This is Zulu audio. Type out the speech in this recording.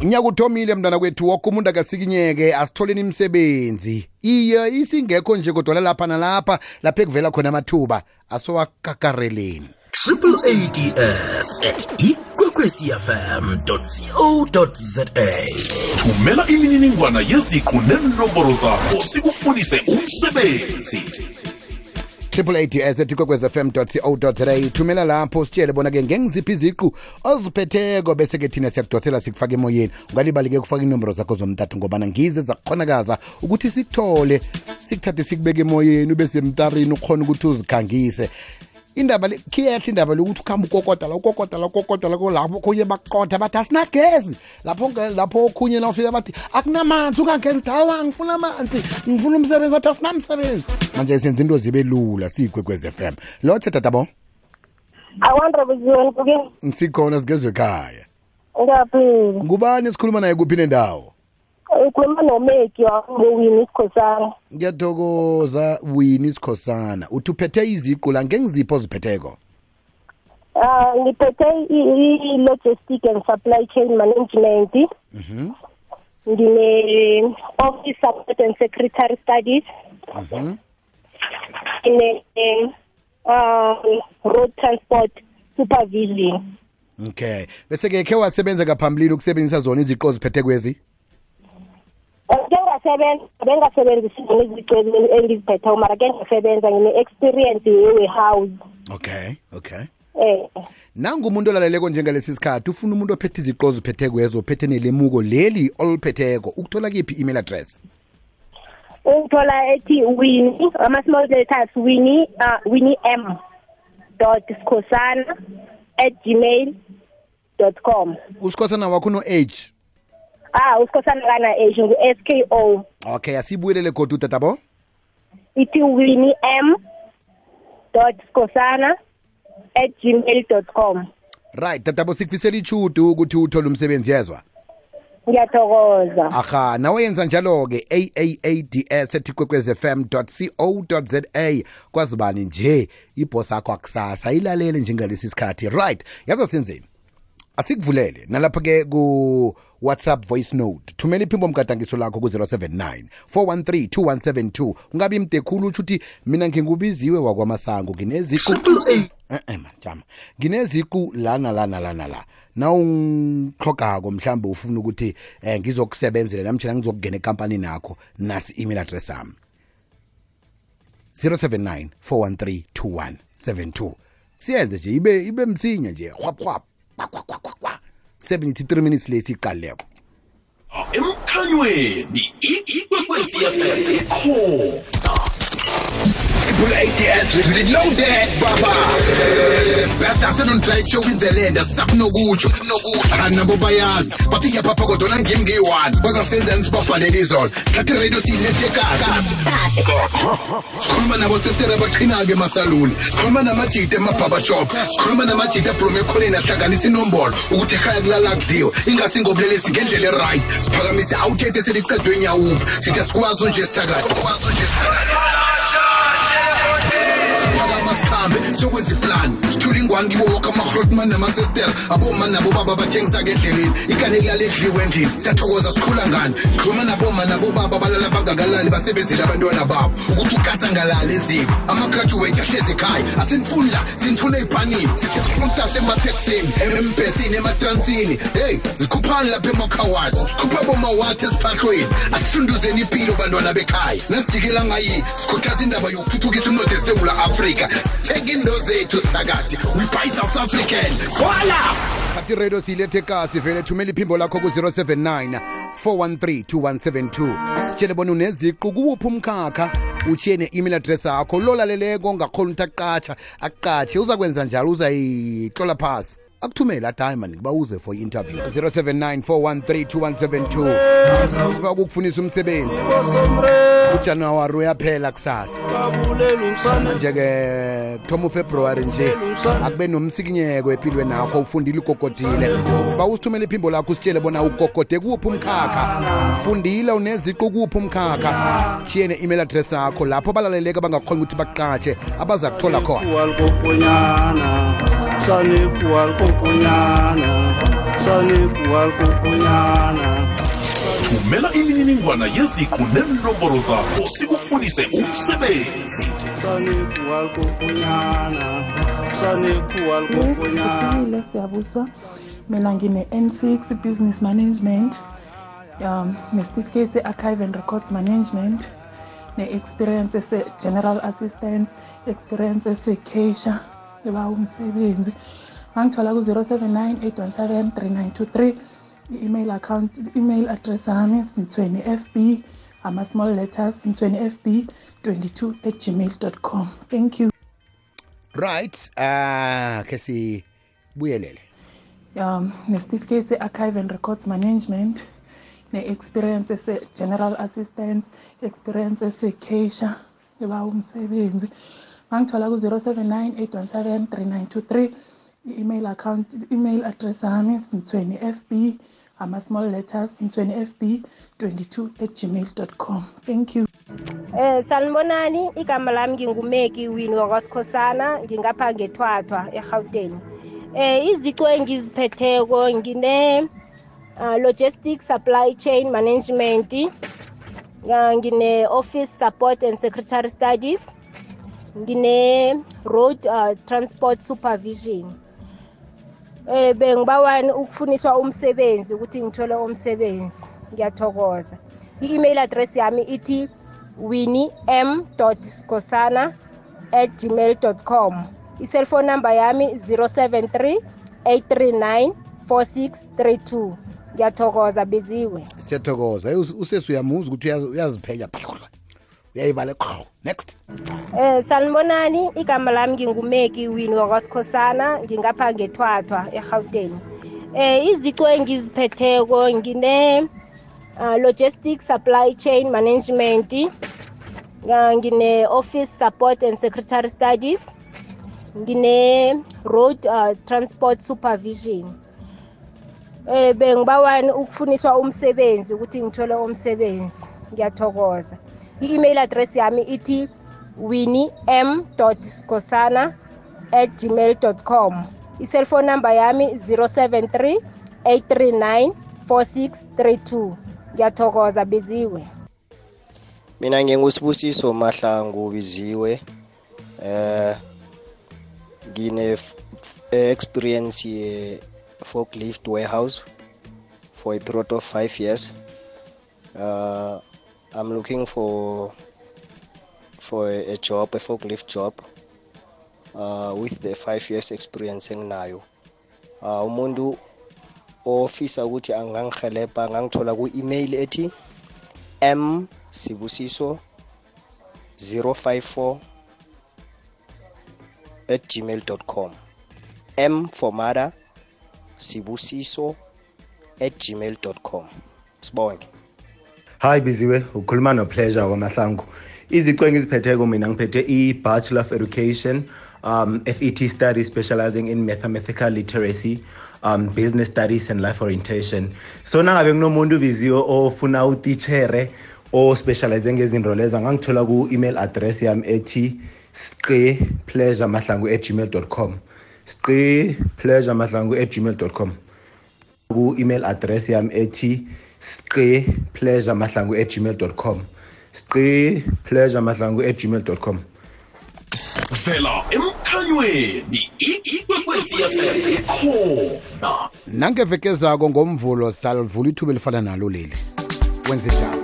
unyaka uthomile mntwana kwethu woke umuntu akasikinyeke asitholeni imisebenzi. Iye isingekho nje kodwa lapha nalapha lapha ekuvela khona amathuba asowakakareleni triple ads at ikwekwecfm co za thumela imininingwana yeziqu nenomboro zakho sikufunise umsebenzi triple ads at kwekwez-fm co za thumela lapho sitshele bona-ke ngengiziphi iziqu oziphetheko bese-ke thina siyakudosela sikufaka emoyeni. Ungalibali-ke kufaka inomboro zakho zomtathu ngobana ngize zakukhonakaza ukuthi sikuthole sikuthathe sikubeke emoyeni ube semtarini ukhona ukuthi uzikhangise indaba le khiyehla indaba lokuthi ukuhamba ukokota la ukokota la ukokota la lapho okhunye baqotha bathi asinagezi. Lapho lapho okhunye nawufika bathi akunamanzi ungangeni uthi hawa ngifuna amanzi ngifuna umsebenzi bathi asinamsebenzi manje senza into zibe lula siyigwekwez f m. Lotshe tatabo akwandre buziweni kuke sikhona sigezwe ekhaya. Ngiyaphila ngubani esikhuluma naye kuphi nendawo? Ukhuluma nomeki wangowini isikhosana ngiyathokoza wini sikhosana. Uthi uphethe iziqu la ngengizipho oziphetheko? Um ngiphethe i- i-logistic and supply chain management. Ngine-office support and secretary studies. Ngine um road transport supervision. Okay. Bese-ke khe wasebenza ngaphambilini ukusebenzisa zona iziqu oziphethe kwezi kengasebenza bengasebenzisi zona izicu engiziphethe mara ke ngasebenza ngine-experience ye-warehouse. Okay okay. Eh. Nangumuntu olaleleko njengalesi sikhathi ufuna umuntu ophethe iziqo oziphethe kwezo ophethe nelemuko leli oluphetheko. Ukuthola kiphi i-email address? Ungithola ethi winnie ama-small letters winnie uh, winnie m dot skhosana at gmail dot com. Usikhosana wakho no-age ah usikhosana kana age ngu SKO k o. Okay asibuyelele godu tatabo ithi winnie m dot skosana at gmail dot com. Right tatabo sikufisela ichudu ukuthi uthole umsebenzi yezwa? Ngiyathokoza. Aha nawenza njalo-ke at ethi kwekwezfm co za kwazibani nje? Ibhos akho akusasa ilalele njengalesi sikhathi. Right yazo senzeni asikuvulele. Nalapha-ke ku-whatsapp voice note. Thumela iphimbo mgadangiso lakho ku-079 413 2172 ungabi mdekhulu utsho uthi mina ngingubiziwe wakwamasango ngineziqu triple a. Eh man jama. Ngineziqu lana lana lana la nawungihlogako mhlambe ufuna ukuthi um ngizokusebenzela namtjela ngizokungena ekampanini nakho nasi email address ami. 079 413 2172 siyenze nje ibe ibe msinya nje hwap hwap kwa kwa kwa kwa kwa 73 minutes late iqaleko oh, emkhanyweni people ate the athletes. We did know that, Baba. Last afternoon drive show with the land. Stop no gucho, no gucho. Anabo bayazi. Pati ya papa kodona ngemge one. Baza senza nsibapa lelizolo. Kati radio silethe kaka. Sikhuluma nabo sister abaqhina ke masaluni. Sikhuluma namajita emababa shop. Sikhuluma namajita from ekhoneni ahlanganisa inombolo ukuthi ekhaya kulala kudliwe. Ingasi ngobulelesi ngendlela right. Siphakamise awuthethe selicedwe nyawuphi. Sithi asikwazi nje sithakathi. Sikwazi nje sithakathi. Phakamasikhambe sokwenza iplan. Sithula ingwane kibo woke amahrotman namasester aboma nabobaba bathengisa-ke endleleni. Ikane lilala edliwe endlini. Siyathokoza sikhula ngani? Sikhuluma naboma nabobaba balala bangakalali basebenzile abantwana babo. Ukuthi ugatha ngalala eziko amagraduate ahlezi ekhaya. Asinifuni la sinifuna ey'bhanini sithi sifuntas emateksini embhesini ematransini. Heyi zikhuphani lapha emakhawazi sikhupha bomawati esiphahlweni asifunduzeni impilo bantwana bekhaya. Nasijikela ngayi sikhuthaza indaba yokuthuthukisa umnotho esewula afrika. Sitheke into zethu sithakade we buy south african. Voila! Khathi radio siyilethe kasi vele thumela iphimbo lakho ku-079 413 2172 sitshele bona uneziqu kuwuphi umkhakha? Utshiye ne-email address yakho lolaleleko ngakhona ukuthi aqatsha aqatshe uzakwenza njalo uzayitlola phasi akuthumele adiamond kuba uze for i-interview 079 413 2172 siba ukukufunisa umsebenzi. Ujanuwari uyaphela kusasa. Nje-ke kuthoma ufebruwari nje akube nomsikinyeko empilweni nakho ufundile ugogodile. Siba usithumela iphimbo lakho usitshele bona ugogode kuphi umkhakha. Fundile uneziqu kuphi umkhakha. Shiye ne-email address yakho lapho balaleleka bangakhona ukuthi baqatshe abaza kuthola khona sani kuwal kukunyana sani kuwal kukunyana thumela imininingwana yeziqu nenomboro zakho sikufunise umsebenzi. Sanikuwalkokunyanasanikuwalkokunyana siyabuswa mina ngine-n6 business management. Um nesitifiketi se-archive and records management. Ne-experience ese-general assistance experience esecasia eba umsebenzi. Ngangithola ku-079 817 3923 i-email account i-email address yami sinthweni fb ama-small letters sinthweni fb 22 at gmail com. Thank you. Right ah ke sibuyelele. Um nesitifiketi se-archive and records management ne-experience ese-general assistant experience ese-casha eba umsebenzi. Ngangithola ku-079 817 3923 i-email account i-email address yami sinthweni fb ama-small letters sinthweni fb 22 at gmail com. Thank you. Eh sanibonani? Igama lami ngingumeki wini wakwasikhosana ngingapha ngethwathwa eGauteng. Eh izico engiziphetheko ngine uh, logistics supply chain management uh, ngine office support and secretary studies ngine road uh, transport supervision. Eh bengibawani ukufuniswa umsebenzi ukuthi ngithole umsebenzi. Ngiyathokoza. I-email address yami ithi winnie m skosana at gmail com. I-cellphone number yami 073 839 4632 ngiyathokoza beziwe. Siyathokoza. Hey, us- usesi uyamuza ukuthi uyazi- uyaziphenya uyayivala next. Eh sanibonani igama lami ngingumeki wini wakwasikhosana ngingapha ngethwathwa eGauteng. Eh izico engiziphetheko ngine uh, logistics supply chain management uh, ngine office support and secretary studies ngine road uh, transport supervision. Eh bengibawani ukufuniswa umsebenzi ukuthi ngithole umsebenzi. Ngiyathokoza. I-email address yami ithi winnie m skosana at gmail com. I-cellphone number yami 073 839 4632 ngiyathokoza biziwe. Mina ngingusibusiso mahlangu biziwe. Eh ngine experience ye forklift warehouse for a period of 5 years. Uh, i'm looking for for a, job a forklift job uh, with the five years experience enginayo. Uh, umuntu ofisa ukuthi angangihelebha angangithola ku-email ethi m sibusiso 054 at gmail.com m for mother sibusiso at gmail com. Sibonge Hi biziwe ukhuluma nopleasure kwamahlangu izico engiziphetheko mina ngiphethe i-bachelor of education um, FET study specializing in mathematical literacy um, business studies and life orientation. So nangabe kunomuntu biziwe ofuna utitshere ospecialize ngezinto lezo angangithola ku-email address yami ethi sqe pleasure mahlangu at gmail com. Sqe pleasure mahlangu at gmail com. Ku-email address yami ethi sqe pleasure mahlangu at gmail com. sqe pleasure mahlangu at gmail com. Vela emkhanyweni I- ikwekwezi fm ikhona. Nangevekezako ngomvulo salivula ithuba elifana nalo leli. Wenze njani